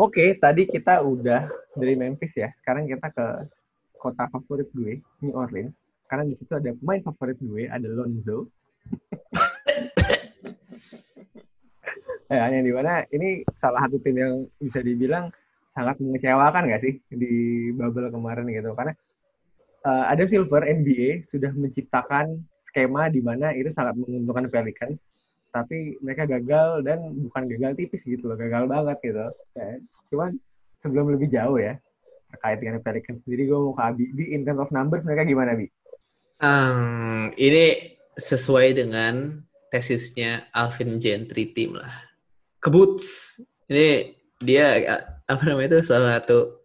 Oke, tadi kita udah dari Memphis ya. Sekarang kita ke kota favorit gue, New Orleans. Karena di situ ada pemain favorit gue, ada Lonzo. ya, yang di mana ini salah satu tim yang bisa dibilang sangat mengecewakan nggak sih di bubble kemarin gitu. Karena uh, ada Silver NBA sudah menciptakan skema di mana itu sangat menguntungkan Pelicans tapi mereka gagal dan bukan gagal tipis gitu loh, gagal banget gitu. Cuman sebelum lebih jauh ya, terkait dengan Pelicans sendiri, gue mau ke Abi. Di in terms of numbers mereka gimana, Bi? Um, ini sesuai dengan tesisnya Alvin Gentry tim lah. Kebuts. Ini dia apa namanya itu salah satu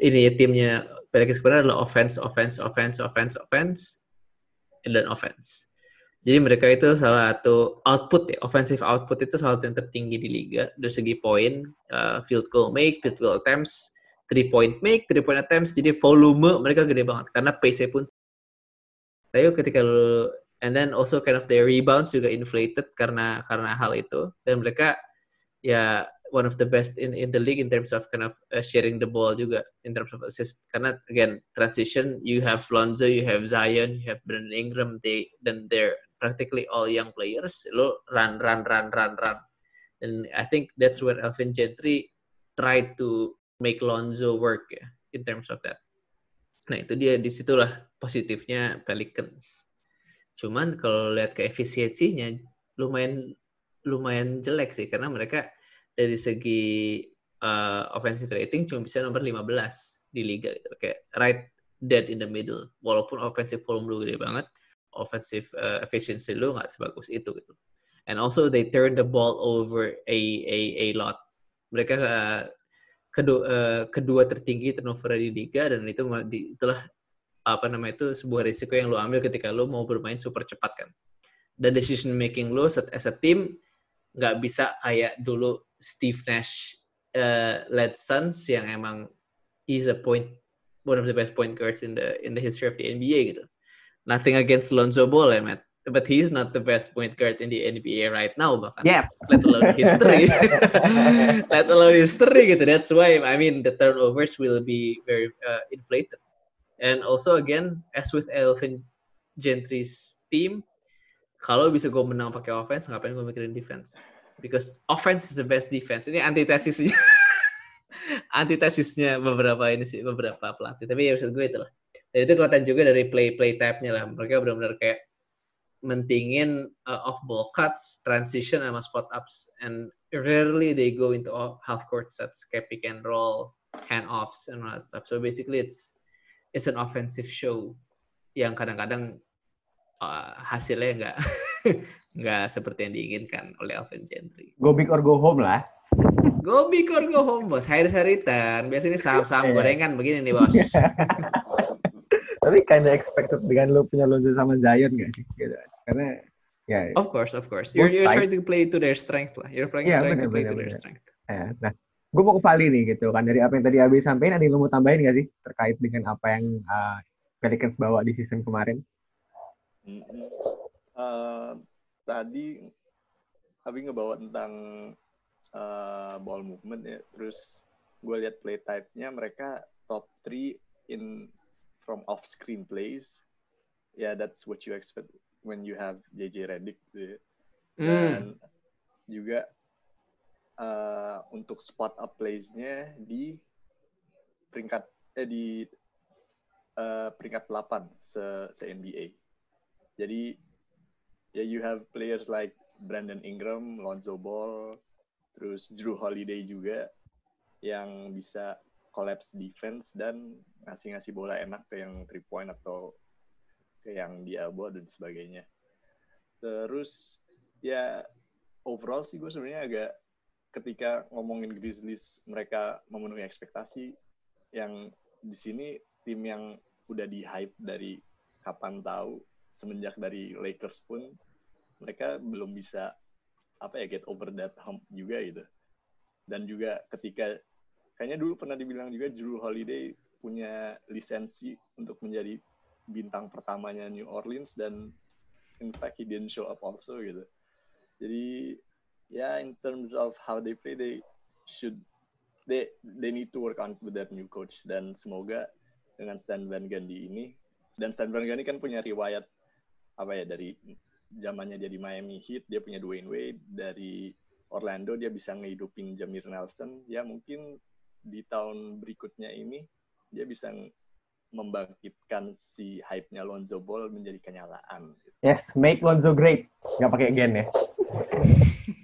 ini timnya Pelicans sebenarnya adalah offense, offense, offense, offense, offense, dan offense. Jadi mereka itu salah satu output ya, offensive output itu salah satu yang tertinggi di liga dari segi poin, uh, field goal make, field goal attempts, three point make, three point attempts. Jadi volume mereka gede banget karena pace pun. Tapi ketika lu and then also kind of their rebounds juga inflated karena karena hal itu dan mereka ya one of the best in in the league in terms of kind of uh, sharing the ball juga in terms of assist karena again transition you have Lonzo you have Zion you have Brandon Ingram they then they're practically all young players lo run run run run run. And I think that's when Alvin Gentry tried to make Lonzo work ya in terms of that. Nah itu dia di situlah positifnya Pelicans. Cuman kalau lihat ke efisiensinya lumayan lumayan jelek sih karena mereka dari segi uh, offensive rating cuma bisa nomor 15 di liga gitu. Kayak right dead in the middle. Walaupun offensive volume lu gede banget offensive uh, efficiency lu nggak sebagus itu gitu. And also they turn the ball over a a a lot. Mereka uh, kedua uh, kedua tertinggi turnover di liga dan itu itulah apa namanya itu sebuah risiko yang lu ambil ketika lu mau bermain super cepat kan. Dan decision making lu as a team nggak bisa kayak dulu Steve Nash uh, led Suns yang emang he's a point one of the best point guards in the in the history of the NBA gitu nothing against Lonzo Ball ya, Matt. But he's not the best point guard in the NBA right now, bahkan. Yeah. Let alone history. Let alone history gitu. That's why, I mean, the turnovers will be very uh, inflated. And also again, as with Elvin Gentry's team, kalau bisa gue menang pakai offense, ngapain gue mikirin defense? Because offense is the best defense. Ini antitesisnya. antitesisnya beberapa ini sih, beberapa pelatih. Tapi ya maksud gue itu lah dan itu kelihatan juga dari play play type-nya lah mereka benar-benar kayak mentingin uh, off ball cuts, transition sama spot ups and rarely they go into half court sets kayak pick and roll, hand offs and all that stuff. So basically it's it's an offensive show yang kadang-kadang uh, hasilnya nggak nggak seperti yang diinginkan oleh Alvin Gentry. Go big or go home lah. Go big or go home bos. Hari haritan. Biasanya saham-saham iya. gorengan begini nih bos. Tapi kinda expected dengan lo punya Lonzo sama Zion gak sih? Gitu. Karena ya. Of course, of course. You're, you're trying to play to their strength lah. You're trying, yeah, trying bener, to play bener, to bener. their strength. Ya, nah, gue mau ke Vali nih gitu kan dari apa yang tadi Abi sampaikan ada yang lo mau tambahin gak sih terkait dengan apa yang uh, Pelicans bawa di season kemarin? Uh, tadi Abi ngebawa tentang uh, ball movement ya, terus gue lihat play type-nya mereka top 3 in from off-screen plays, yeah, that's what you expect when you have JJ Redick. Gitu ya. Mm. Dan juga uh, untuk spot up plays-nya di peringkat eh di uh, peringkat 8 se, se NBA. Jadi ya yeah, you have players like Brandon Ingram, Lonzo Ball, terus Drew Holiday juga yang bisa collapse defense dan ngasih-ngasih bola enak ke yang three point atau ke yang di elbow dan sebagainya. Terus ya overall sih gue sebenarnya agak ketika ngomongin Grizzlies mereka memenuhi ekspektasi yang di sini tim yang udah di hype dari kapan tahu semenjak dari Lakers pun mereka belum bisa apa ya get over that hump juga gitu dan juga ketika kayaknya dulu pernah dibilang juga Drew Holiday punya lisensi untuk menjadi bintang pertamanya New Orleans dan in fact he didn't show up also gitu. Jadi yeah, in terms of how they play, they should they they need to work on with that new coach dan semoga dengan Stan Van Gundy ini dan Stan Van Gundy kan punya riwayat apa ya dari zamannya dia di Miami Heat dia punya Dwayne Wade dari Orlando dia bisa ngehidupin Jamir Nelson ya mungkin di tahun berikutnya ini dia bisa membangkitkan si hype-nya Lonzo Ball menjadi kenyalaan. Yes, make Lonzo great. Nggak pakai gen ya.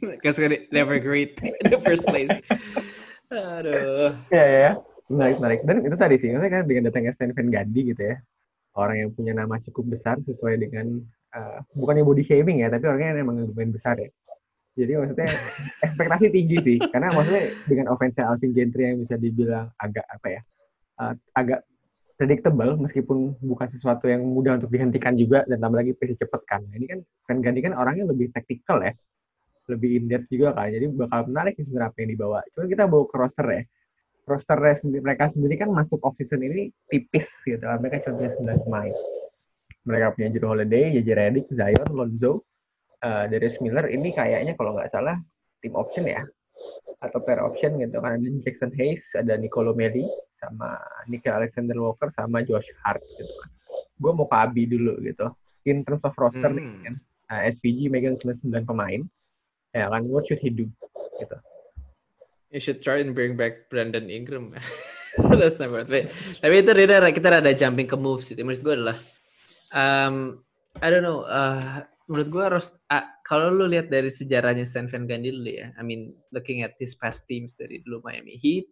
Because never great in the first place. Aduh. Iya, ya, ya. Menarik, menarik. Dan itu tadi sih, maksudnya kan dengan datangnya Stan Van Gundy gitu ya, orang yang punya nama cukup besar sesuai dengan, uh, bukannya body shaming ya, tapi orangnya yang emang lumayan besar ya. Jadi maksudnya ekspektasi tinggi sih, karena maksudnya dengan offense Alvin Gentry yang bisa dibilang agak apa ya, uh, agak predictable meskipun bukan sesuatu yang mudah untuk dihentikan juga dan tambah lagi pasti cepet kan. Nah, ini kan Van Gundy kan orangnya lebih tactical ya, lebih in depth juga kan. Jadi bakal menarik sih sebenarnya yang dibawa. Cuma kita bawa ke roster ya. Roster mereka sendiri kan masuk off season ini tipis gitu. Mereka cuma punya 9 pemain. Mereka punya Drew Holiday, JJ Redick, Zion, Lonzo, uh, Darius Miller. Ini kayaknya kalau nggak salah tim option ya atau pair option gitu kan ada Jackson Hayes, ada Nicolo Melli, sama Nikhil Alexander Walker sama Josh Hart gitu kan. Gue mau ke Abi dulu gitu. In terms of roster hmm. nih kan, uh, SPG megang 9 pemain ya kan what should he do gitu you should try and bring back Brandon Ingram That's never tapi, tapi itu rada kita ada jumping ke moves itu menurut gue adalah um, I don't know uh, menurut gue harus uh, kalau lu lihat dari sejarahnya Stan Van Gundy dulu ya I mean looking at his past teams dari dulu Miami Heat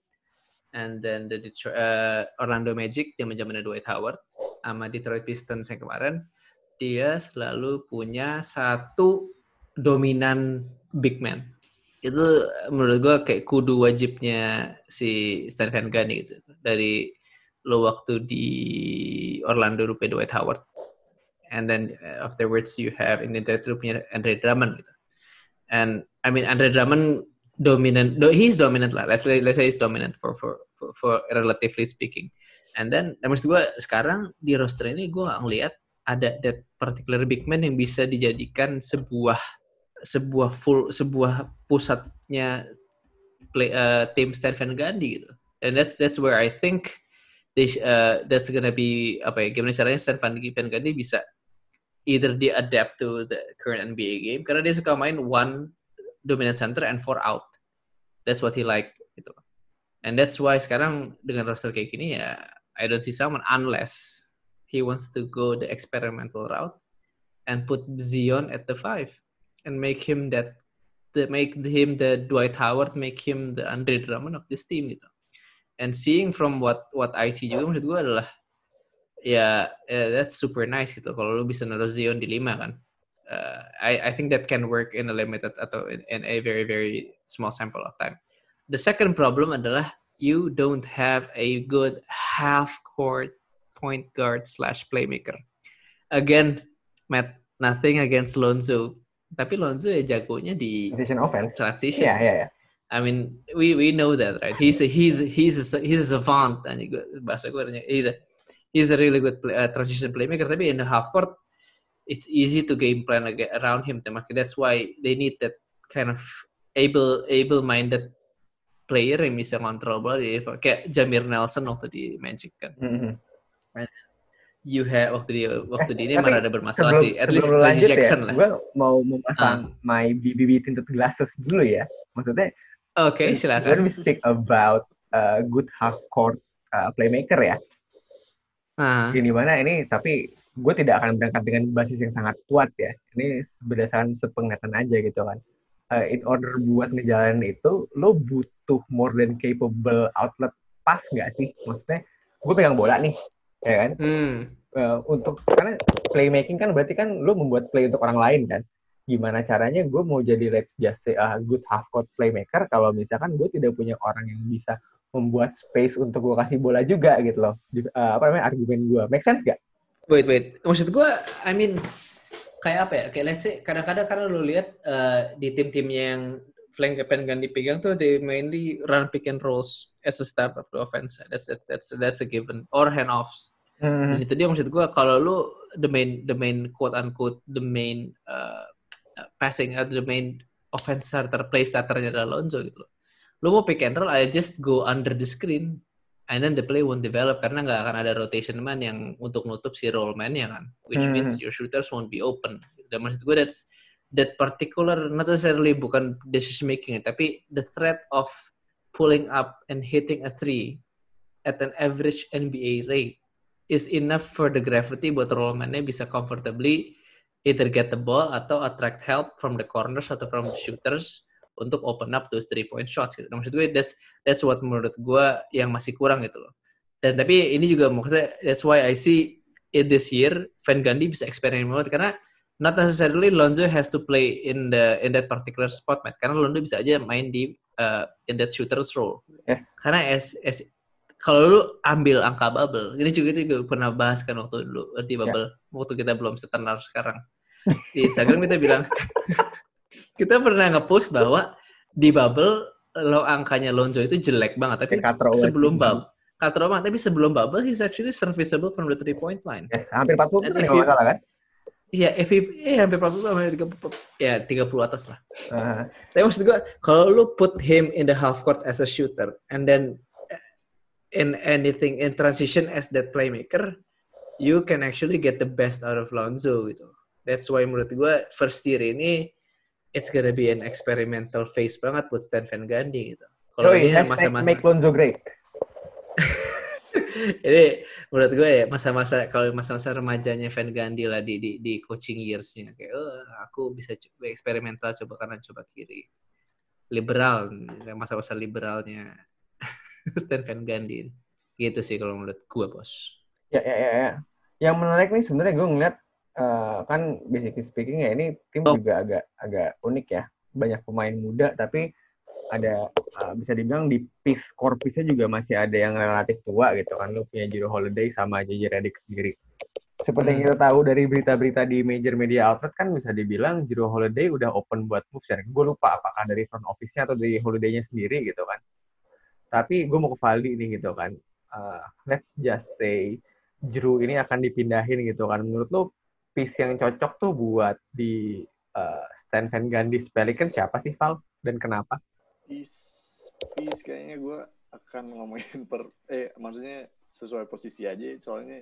and then the Detroit, uh, Orlando Magic zaman zamannya Dwight Howard sama Detroit Pistons yang kemarin dia selalu punya satu dominan big man. Itu menurut gue kayak kudu wajibnya si Stan Van Gundy gitu dari lo waktu di Orlando rupa Dwight Howard and then uh, afterwards you have in the punya Andre Drummond gitu. And I mean Andre Drummond dominant he's dominant lah. Let's let's say he's dominant for for for, for relatively speaking. And then maksud gue sekarang di roster ini gue ngeliat ada that particular big man yang bisa dijadikan sebuah sebuah full sebuah pusatnya play uh, tim Van Gundy gitu. And that's that's where I think they uh, that's gonna be apa ya gimana caranya Stan Van Gundy bisa either dia adapt to the current NBA game karena dia suka main one dominant center and four out. That's what he like gitu. And that's why sekarang dengan roster kayak gini ya I don't see someone unless he wants to go the experimental route and put Zion at the five and make him that the make him the Dwight Howard, make him the Andre Drummond of this team gitu. And seeing from what what I see juga maksud gue adalah ya yeah, that's super nice gitu. Kalau lu bisa naruh Zion di lima kan. Uh, I I think that can work in a limited atau in, in a very very small sample of time. The second problem adalah you don't have a good half court point guard slash playmaker. Again, Matt, nothing against Lonzo tapi Lonzo ya jagonya di transition offense. Transition. Iya, iya, iya. I mean, we we know that, right? He's a he's a, he's a, he's a savant. Bahasa gue he's a he's a really good play, uh, transition playmaker. Tapi in the half court, it's easy to game plan around him. That's why they need that kind of able able minded player yang bisa kontrol bola. Kayak Jamir Nelson waktu di Magic kan. Mm -hmm you have waktu di waktu di ini Tapi, ada bermasalah sebelum, sih. At least Reggie ya, Jackson ya, lah. Gue mau memasang uh. my BBB tinted glasses dulu ya. Maksudnya. Oke, okay, silakan. When we speak about uh, good half court uh, playmaker ya. Uh. Ini mana ini tapi gue tidak akan berangkat dengan basis yang sangat kuat ya. Ini berdasarkan sepengetahuan aja gitu kan. Uh, in order buat ngejalanin itu, lo butuh more than capable outlet pas nggak sih? Maksudnya, gue pegang bola nih, ya kan? Hmm. Uh, untuk karena playmaking kan berarti kan lu membuat play untuk orang lain kan. Gimana caranya gue mau jadi let's just say a good half court playmaker kalau misalkan gue tidak punya orang yang bisa membuat space untuk gue kasih bola juga gitu loh. Uh, apa namanya argumen gue. Make sense gak? Wait wait. Maksud gue, I mean kayak apa ya? Kayak let's say kadang-kadang karena lu lihat uh, di tim-tim yang flank pen kan dipegang tuh they mainly run pick and rolls as a start of the offense. That's that's that's a given or handoffs Hmm. Dan itu dia maksud gue kalau lu the main the main quote unquote the main uh, passing atau the main offense starter play starternya adalah Lonzo gitu loh. Lu mau pick and roll, I just go under the screen and then the play won't develop karena nggak akan ada rotation man yang untuk nutup si roll man-nya kan. Which Hmm. means your shooters won't be open. Dan maksud gue that's that particular not necessarily bukan decision making tapi the threat of pulling up and hitting a three at an average NBA rate is enough for the gravity buat rollman-nya bisa comfortably either get the ball atau attract help from the corners atau from the shooters untuk open up those three point shots gitu. Nah, maksud gue that's that's what menurut gue yang masih kurang gitu loh. Dan tapi ini juga maksudnya that's why I see it this year Van Gundy bisa eksperimen banget karena not necessarily Lonzo has to play in the in that particular spot, Matt. Karena Lonzo bisa aja main di uh, in that shooter's role. Yes. Karena as, as kalau lu ambil angka bubble, ini juga kita juga pernah bahas kan waktu dulu di bubble, waktu kita belum setenar sekarang. Di Instagram kita bilang, kita pernah nge-post bahwa di bubble lo angkanya Lonzo itu jelek banget, tapi Katro sebelum West. bubble, Katro banget, tapi sebelum bubble he's actually serviceable from the three point line. Yes, hampir 40 And persen kalau salah kan? Iya, MVP eh hampir 40 hampir 30 ya 30 atas lah. Ah, Tapi maksud gue, kalau lu put him in the half court as a shooter, and then in anything in transition as that playmaker, you can actually get the best out of Lonzo gitu. That's why menurut gue first year ini it's gonna be an experimental phase banget buat Stan Van Gundy gitu. Kalau ini masa-masa make Lonzo great. ini menurut gue ya masa-masa kalau masa-masa remajanya Van Gundy lah di di, di coaching yearsnya kayak oh aku bisa coba eksperimental coba kanan coba kiri liberal masa-masa liberalnya Stan Van Gundy gitu sih kalau menurut gue bos Ya, ya, ya, ya. Yang menarik nih sebenarnya gue ngeliat eh, kan basically speaking ya ini tim juga agak agak unik ya. Banyak pemain muda tapi ada eh, bisa dibilang di piece core piece-nya juga masih ada yang relatif tua gitu kan. Lu punya Jiro Holiday sama JJ Redick sendiri. Seperti yang kita tahu dari berita-berita di major media outlet kan bisa dibilang Jiro Holiday udah open buat moves dan gue lupa apakah dari front office-nya atau dari Holiday-nya sendiri gitu kan. Tapi gue mau ke Valdi nih gitu kan. Eh, let's just say Drew ini akan dipindahin gitu kan. Menurut lo piece yang cocok tuh buat di uh, Stan Van Gundy Pelicans siapa sih Val dan kenapa? Peace, peace kayaknya gue akan ngomongin per, eh maksudnya sesuai posisi aja, soalnya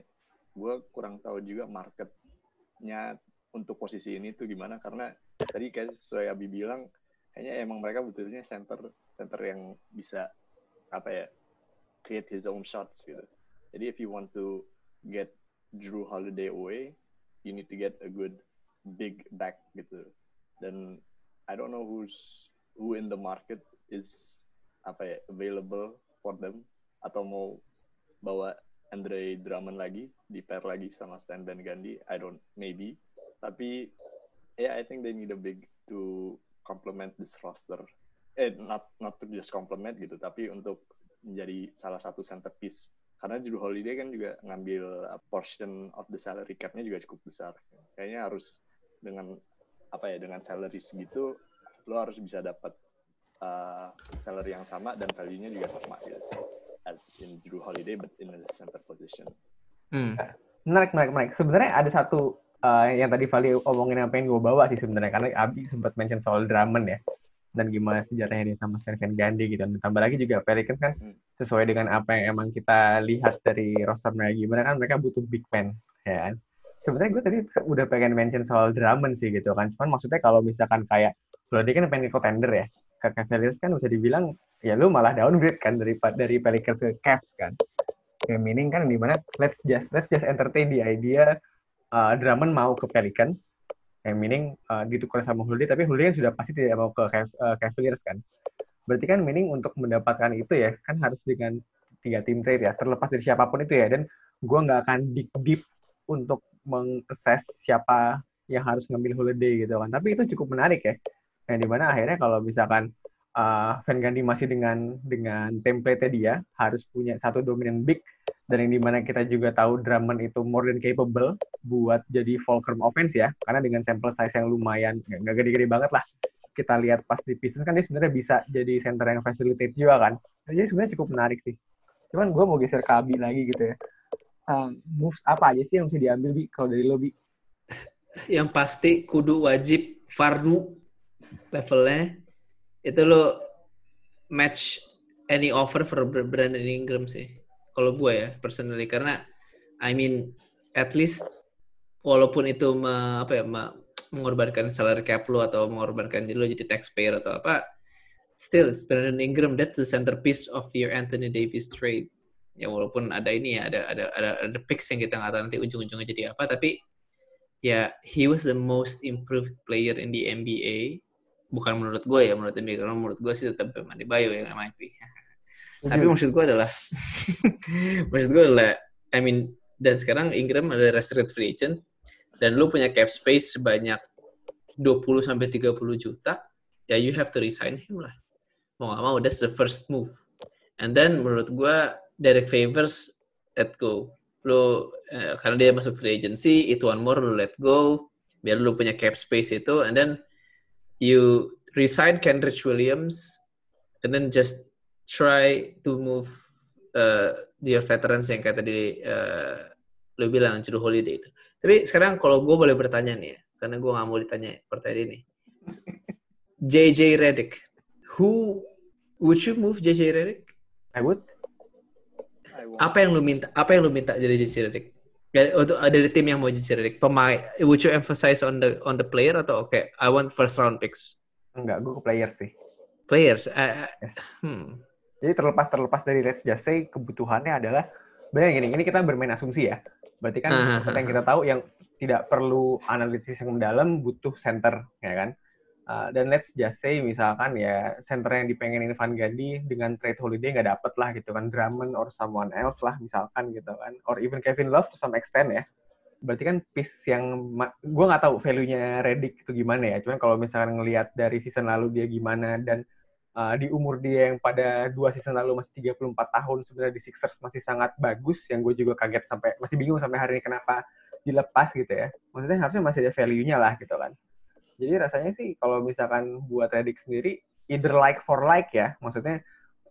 gue kurang tahu juga marketnya untuk posisi ini tuh gimana, karena tadi kayak sesuai Abi bilang, kayaknya emang mereka butuhnya center, center yang bisa apa ya, create his own shots gitu. Jadi if you want to get Drew Holiday away, you need to get a good big back gitu. Dan I don't know who's who in the market is apa ya available for them. Atau mau bawa Andre Drummond lagi di pair lagi sama Stan Van Gundy I don't maybe. Tapi yeah I think they need a big to complement this roster. Eh not not to just complement gitu tapi untuk menjadi salah satu centerpiece karena Drew Holiday kan juga ngambil a portion of the salary cap-nya juga cukup besar kayaknya harus dengan apa ya dengan salary segitu lo harus bisa dapat uh, salary yang sama dan value-nya juga sama gitu. As in Drew Holiday but in a center position. hmm. Menarik, menarik, menarik. Sebenarnya ada satu uh, yang tadi Vali omongin yang pengen gue bawa sih sebenarnya karena Abi sempat mention soal Drummond ya dan gimana sejarahnya dia sama Stan Van Gundy gitu. Dan tambah lagi juga Pelicans kan Hmm. sesuai dengan apa yang emang kita lihat dari roster mereka gimana kan mereka butuh big man ya kan. Sebenarnya gue tadi udah pengen mention soal Drummond sih gitu kan. Cuman maksudnya kalau misalkan kayak kalau dia kan pengen ke contender ya. Ke Cavaliers kan bisa dibilang ya lu malah downgrade kan dari dari Pelicans ke Cavs kan. Ya meaning kan di mana let's just let's just entertain the idea uh, Drummond mau ke Pelicans. Meaning uh, ditukar sama Holiday tapi Holiday kan sudah pasti tidak mau ke uh, Cavaliers kan. Berarti kan meaning untuk mendapatkan itu ya kan harus dengan tiga tim trade ya terlepas dari siapa pun itu ya dan gua nggak akan deep deep untuk mengassess siapa yang harus ngambil holiday gitu kan tapi itu cukup menarik ya yang di mana akhirnya kalau misalkan uh, Van Gundy masih dengan dengan template dia harus punya satu dominan big dan yang di mana kita juga tahu Drummond itu more than capable buat jadi fulcrum offense ya karena dengan sampel size yang lumayan nggak gede-gede banget lah. Kita lihat pas di Pistons kan dia sebenarnya bisa jadi center yang facilitate juga kan. Jadi sebenarnya cukup menarik sih. Cuman gue mau geser ke Abi lagi gitu ya. Um, moves apa aja sih yang mesti diambil bi? Kalau dari lo bi? Yang pasti kudu wajib fardu levelnya itu lo match any offer for Brandon Ingram sih. Kalau gue ya personally karena I mean at least walaupun itu me, apa ya me, mengorbankan salary cap lo atau mengorbankan diri lo jadi taxpayer atau apa still Brandon Ingram that's the centerpiece of your Anthony Davis trade. Ya walaupun ada ini ya ada ada ada ada picks yang kita nggak tahu nanti ujung-ujungnya jadi apa tapi ya he was the most improved player in the NBA bukan menurut gue ya menurut NBA karena menurut gue sih tetap Mandi Bayo yang MIP tapi maksud gue adalah maksud gue adalah I mean dan sekarang Ingram ada restricted free agent dan lu punya cap space sebanyak 20 sampai 30 juta ya you have to resign him lah. Mau gak mau that's the first move. And then menurut gue Derek Favors let go. Lu eh, karena dia masuk free agency itu one more lu let go biar lu punya cap space itu and then you resign Kendrick Williams and then just try to move uh, your veterans yang kayak tadi uh, lu bilang Drew Holiday itu. Tapi sekarang kalau gue boleh bertanya nih ya, karena gue nggak mau ditanya pertanyaan ini. JJ Redick, who would you move JJ Redick? I would. Apa yang lu minta? Apa yang lu minta dari JJ Redick? Untuk dari tim yang mau JJ Redick, pemain, would you emphasize on the on the player atau oke, okay, I want first round picks? Enggak, gue ke player sih. Players. Uh, hmm. Jadi terlepas terlepas dari let's just say kebutuhannya adalah benar gini, ini kita bermain asumsi ya. Berarti kan uh, -huh. yang kita tahu yang tidak perlu analisis yang mendalam butuh center, ya kan? Uh, dan let's just say misalkan ya center yang dipengenin Van Gundy dengan trade holiday nggak dapet lah gitu kan Drummond or someone else lah misalkan gitu kan or even Kevin Love to some extent ya. Berarti kan piece yang gue nggak tahu value-nya Redick itu gimana ya cuman kalau misalkan ngelihat dari season lalu dia gimana dan uh, di umur dia yang pada dua season lalu masih 34 tahun sebenarnya di Sixers masih sangat bagus yang gue juga kaget sampai masih bingung sampai hari ini kenapa dilepas gitu ya. Maksudnya harusnya masih ada value-nya lah gitu kan jadi rasanya sih kalau misalkan buat Redick sendiri either like for like ya, maksudnya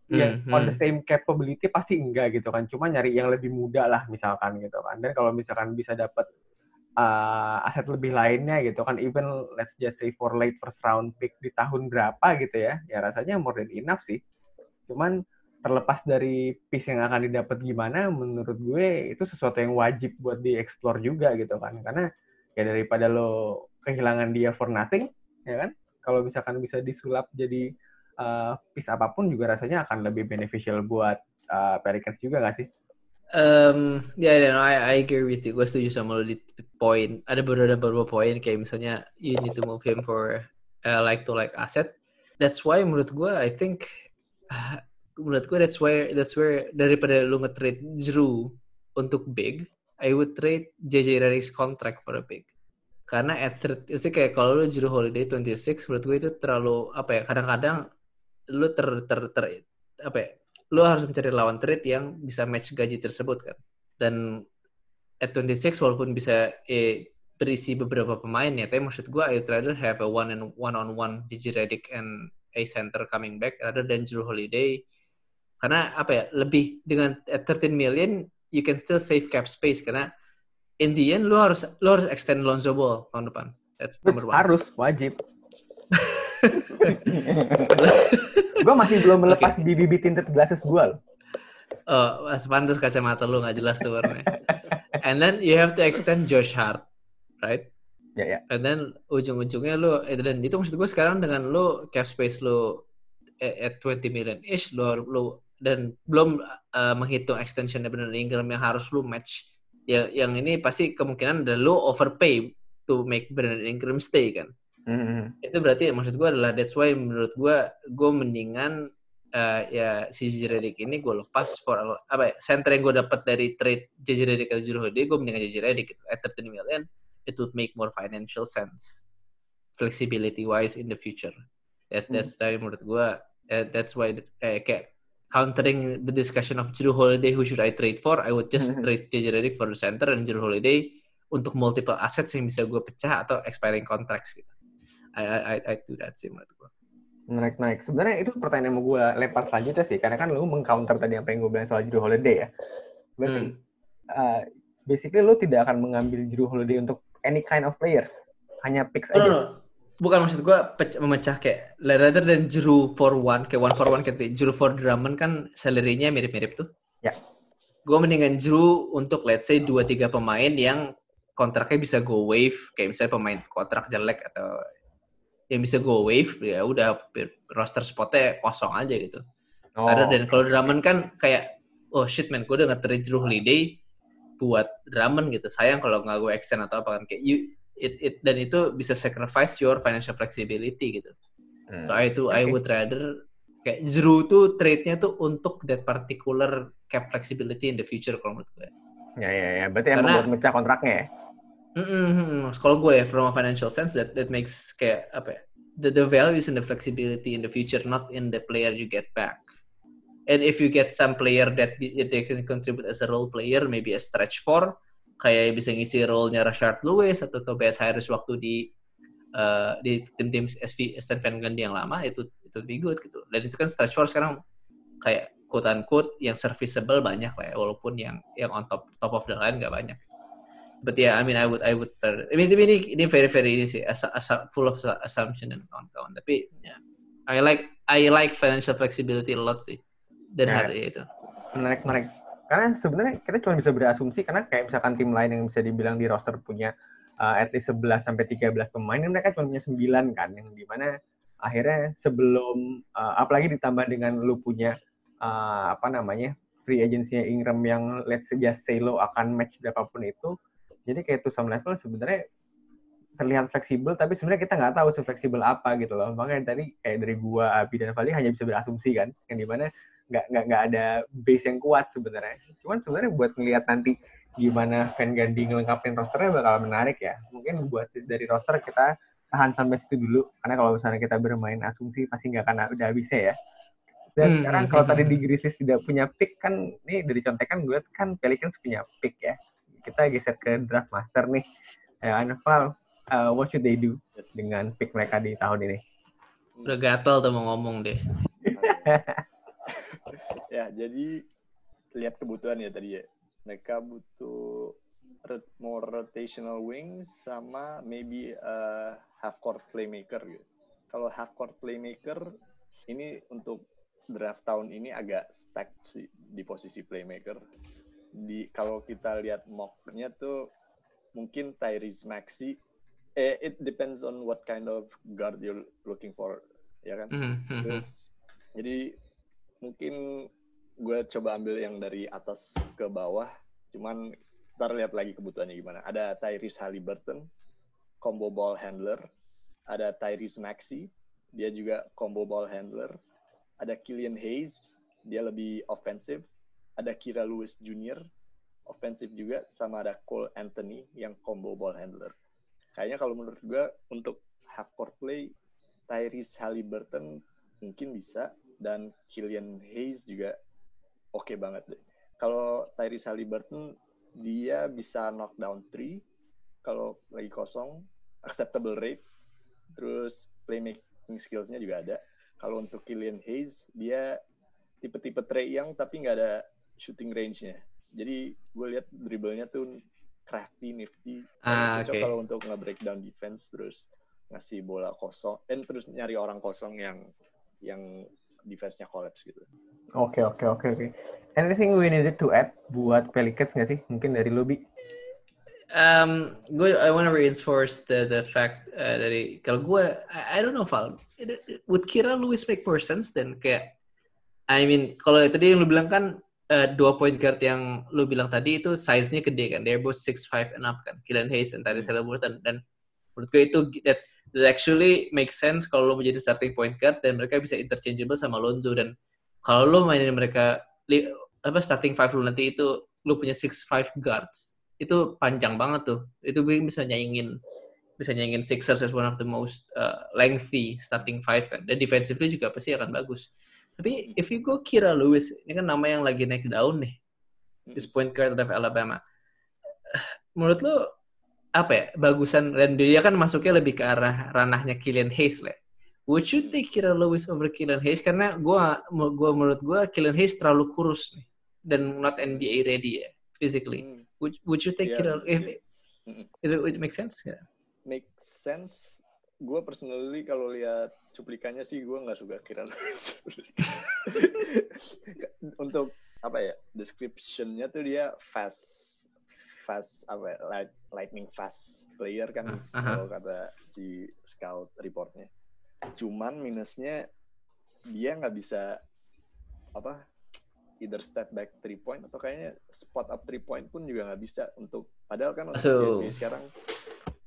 yang hmm. on the same capability pasti enggak gitu kan. Cuma nyari yang lebih muda lah misalkan gitu kan. Dan kalau misalkan bisa dapat uh, aset lebih lainnya gitu kan, even let's just say for late first round pick di tahun berapa gitu ya, ya rasanya more than enough sih. Cuman terlepas dari piece yang akan didapat gimana, menurut gue itu sesuatu yang wajib buat dieksplor juga gitu kan. Karena ya daripada lo kehilangan dia for nothing, ya kan? Kalau misalkan bisa disulap jadi uh, piece apa pun juga rasanya akan lebih beneficial buat uh, Pelicans juga nggak sih? Um, ya, yeah, no, I, I agree with you. Gue setuju sama lo di poin. Ada beberapa beberapa poin kayak misalnya you need to move him for uh, like to like asset. That's why menurut gue, I think uh, menurut gue that's where that's where daripada lu nge-trade Drew untuk big, I would trade JJ Redick's contract for a big karena at third, itu kayak kalau lu Juru Holiday 26 menurut gue itu terlalu apa ya kadang-kadang lu ter, ter, ter apa ya lu harus mencari lawan trade yang bisa match gaji tersebut kan. Dan at 26 walaupun bisa eh, berisi beberapa pemain ya tapi maksud gue I'd rather have a one and one on one DJ Redick and a center coming back rather than Juru Holiday. Karena apa ya lebih dengan at 13 million you can still save cap space. Karena in the end lu harus lu harus extend Lonzo Ball tahun depan. That's number one. Harus, wajib. gue masih belum melepas okay. BBB tinted glasses gue loh. Oh, pantas kacamata lu nggak jelas tuh warnanya. And then you have to extend Josh Hart, right? Ya, yeah, ya. Yeah. And then ujung-ujungnya lu, eh, dan itu maksud gue sekarang dengan lu cap space lu at 20 million ish, lu, lu dan belum uh, menghitung extension benar Ingram yang harus lu match yang yang ini pasti kemungkinan ada lo overpay to make Brandon Ingram stay kan. Mm-hmm. Itu berarti maksud gue adalah that's why menurut gue gue mendingan uh, ya si JJ Redick ini gue lepas for apa ya center yang gue dapat dari trade JJ Redick atau Jrue Holiday gue mendingan JJ Redick at 13 million it would make more financial sense flexibility wise in the future. That, that's mm. tapi menurut gue uh, that's why uh, kayak countering the discussion of Drew Holiday, who should I trade for? I would just mm-hmm. trade JJ Redick for the center and Drew Holiday untuk multiple assets yang bisa gue pecah atau expiring contracts gitu. I I I do that sih menurut gue. Naik naik. Sebenarnya itu pertanyaan yang mau gue lempar selanjutnya sih, karena kan lu mengcounter tadi yang pengen gue bilang soal Drew Holiday ya. Berarti hmm. uh, basically lu tidak akan mengambil Drew Holiday untuk any kind of players, hanya picks aja. No, no. Bukan maksud gue memecah kayak rather than Drew for one kayak one for one kayak Drew for Drummond kan salary-nya mirip-mirip tuh. Ya. Gue mendingan Drew untuk let's say dua tiga pemain yang kontraknya bisa go wave kayak misalnya pemain kontrak jelek atau yang bisa go wave ya udah roster spotnya kosong aja gitu. Oh. Ada dan kalau Drummond kan kayak oh shit man gue udah nge Drew Holiday buat Drummond gitu. Sayang kalau nggak gue extend atau apa kan kayak you it, it dan itu bisa sacrifice your financial flexibility gitu. Hmm. So itu okay. I would rather kayak Drew tuh trade-nya tuh untuk that particular cap flexibility in the future kalau menurut gue. Ya ya ya, berarti Karena, emang buat mecah kontraknya ya. Mm -mm, kalau gue ya from a financial sense that that makes kayak apa ya? The, the value is in the flexibility in the future, not in the player you get back. And if you get some player that they can contribute as a role player, maybe a stretch four, kayak bisa ngisi role-nya Rashard Lewis atau Tobias Harris waktu di uh, di tim-tim SV Stan Van Gundy yang lama itu itu lebih good gitu. Dan itu kan stretch four sekarang kayak quote unquote yang serviceable banyak lah ya, walaupun yang yang on top top of the line nggak banyak. But yeah, I mean I would I would I mean ini ini very very ini sih asa, asa, full of assumption dan kawan-kawan. Tapi yeah, I like I like financial flexibility a lot sih. Dan yeah. hari itu. Menarik menarik karena sebenarnya kita cuma bisa berasumsi karena kayak misalkan tim lain yang bisa dibilang di roster punya uh, at least 11 sampai 13 pemain mereka cuma punya 9 kan yang di mana akhirnya sebelum uh, apalagi ditambah dengan lu punya uh, apa namanya free agency Ingram yang let's just say lo akan match berapapun itu jadi kayak to some level sebenarnya terlihat fleksibel tapi sebenarnya kita nggak tahu sefleksibel apa gitu loh. Makanya tadi kayak dari gua Abi dan Fali hanya bisa berasumsi kan yang di mana nggak nggak nggak ada base yang kuat sebenarnya. Cuman sebenarnya buat ngelihat nanti gimana fan Gandhi ngelengkapin rosternya bakal menarik ya. Mungkin buat dari roster kita tahan sampai situ dulu. Karena kalau misalnya kita bermain asumsi pasti nggak akan udah habisnya ya. Dan hmm, sekarang hmm, kalau hmm, tadi di Grizzlies tidak punya pick kan ini dari contekan gue kan Pelicans punya pick ya. Kita geser ke draft master nih. Ya Anval uh, what should they do yes. dengan pick mereka di tahun ini? Udah gatel tuh mau ngomong deh ya jadi lihat kebutuhan ya tadi ya. Mereka butuh more rotational wings sama maybe uh, half court playmaker gitu. Kalau half court playmaker ini untuk draft tahun ini agak stack sih di posisi playmaker. Di kalau kita lihat mocknya tuh mungkin Tyrese Maxey eh, it depends on what kind of guard you're looking for ya kan? Mm -hmm. terus jadi mungkin gue coba ambil yang dari atas ke bawah. Cuman ntar lihat lagi kebutuhannya gimana. Ada Tyrese Halliburton combo ball handler. Ada Tyrese Maxey dia juga combo ball handler. Ada Killian Hayes dia lebih offensive. Ada Kira Lewis Jr. offensive juga. Sama ada Cole Anthony yang combo ball handler. Kayaknya kalau menurut gue untuk half court play Tyrese Halliburton mungkin bisa dan Killian Hayes juga oke okay banget deh. Kalau Tyrese Halliburton dia bisa knockdown three kalau lagi kosong, acceptable rate, terus playmaking skillsnya juga ada. Kalau untuk Killian Hayes dia tipe-tipe Trey Young tapi nggak ada shooting range-nya. Jadi gue lihat dribblenya tuh crafty, nifty. Ah, cocok okay. kalau untuk nge-breakdown defense terus ngasih bola kosong dan terus nyari orang kosong yang yang defense-nya collapse gitu. Oke, okay, oke, okay, oke, okay, oke. Okay. Anything we needed to add buat Pelicans nggak sih? Mungkin dari lobby. Um, gue I want to reinforce the the fact uh, dari kalau gue I, I don't know Val, would Kira Lewis make more sense dan kayak I mean kalau tadi yang lu bilang kan uh, dua point guard yang lu bilang tadi itu size-nya gede kan, they're both six five and up kan, Killian Hayes dan Tyrese Halliburton dan menurut gue itu that that actually make sense kalau lo menjadi starting point guard dan mereka bisa interchangeable sama Lonzo. Dan kalau lo mainin mereka li, apa starting five lo nanti itu lo punya six five guards itu panjang banget tuh. Itu bisa nyaingin bisa nyaingin Sixers as one of the most uh, lengthy starting five kan. Dan defensively juga pasti akan bagus. Tapi if you go Kira Lewis ini kan nama yang lagi naik daun nih this point guard of Alabama. Menurut lo apa ya bagusan dan dia kan masuknya lebih ke arah ranahnya Killian Hayes lah. Would you take Kira Lewis over Killian Hayes karena gua gua menurut gua Killian Hayes terlalu kurus nih dan not NBA ready ya physically. Hmm. Would would you take yeah, Kira if it, it, it make sense? Yeah. Make sense gue personally kalau lihat cuplikannya sih gue nggak suka Kira Lewis. Untuk apa ya descriptionnya tuh dia fast fast apa ya, light, lightning fast player kan Ah, aha. kalau kata si scout reportnya. Cuman minusnya dia nggak bisa apa either step back three point atau kayaknya spot up three point pun juga nggak bisa untuk padahal kan So- NBA sekarang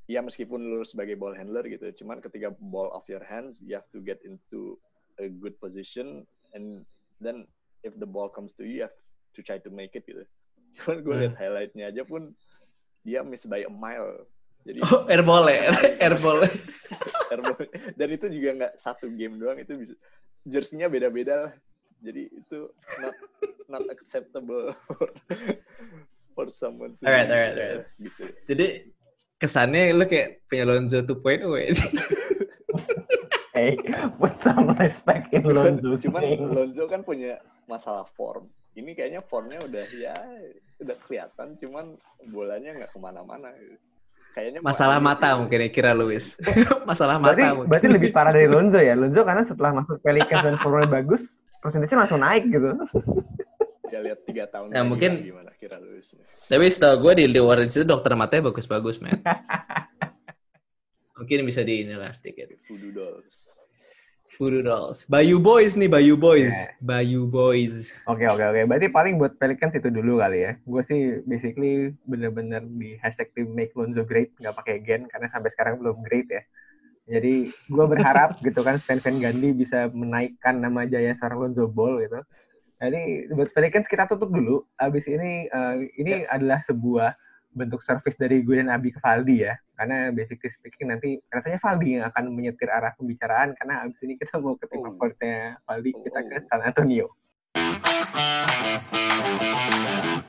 ya meskipun lu sebagai ball handler gitu cuman ketika ball off your hands you have to get into a good position and then if the ball comes to you you have to try to make it gitu cuman gue Hmm. lihat highlightnya aja pun dia miss by a mile jadi Oh, airball ya, airball. Airball. dan itu juga nggak satu game doang itu bisa jersey-nya beda-beda lah jadi itu not not acceptable for, for someone to Alright, alright, alright. gitu Jadi kesannya lu kayak punya Lonzo 2.0 ya. Hey, put some respect in Lonzo's cuman. Lonzo kan punya masalah form ini kayaknya formnya udah ya udah kelihatan cuman bolanya nggak ke mana-mana kayaknya Masalah mata gitu. mungkin ya kira Luis. Masalah Berarti, mata mungkin. berarti lebih parah dari Lonzo ya. Lonzo karena setelah masuk Pelicans dan formnya bagus, persentasenya langsung naik gitu. ya lihat tiga tahun Ya, mungkin- gimana kira lu Tapi setahu gue di The Warriors itu dokter matanya bagus-bagus, men. Mungkin bisa di ini lah sedikit. voodoo dolls Voodoo Dolls. Bayu Boys nih, Bayu Boys. Yeah. Bayu Boys. Oke oke oke. Berarti paling buat Pelicans itu dulu kali ya. Gue sih basically bener-bener di hashtag tim make Lonzo great, nggak pakai gen karena sampai sekarang belum great ya. Jadi gue berharap gitu kan Stan Van Gundy bisa menaikkan nama jaya seorang Lonzo Ball gitu. Jadi buat Pelicans kita tutup dulu. Abis ini eh, ini adalah sebuah bentuk service dari gue dan Abi ke Valdi ya karena basically speaking nanti rasanya Valdi yang akan menyetir arah pembicaraan karena abis ini kita mau ke tim oh. favoritnya Valdi kita ke oh. San Antonio.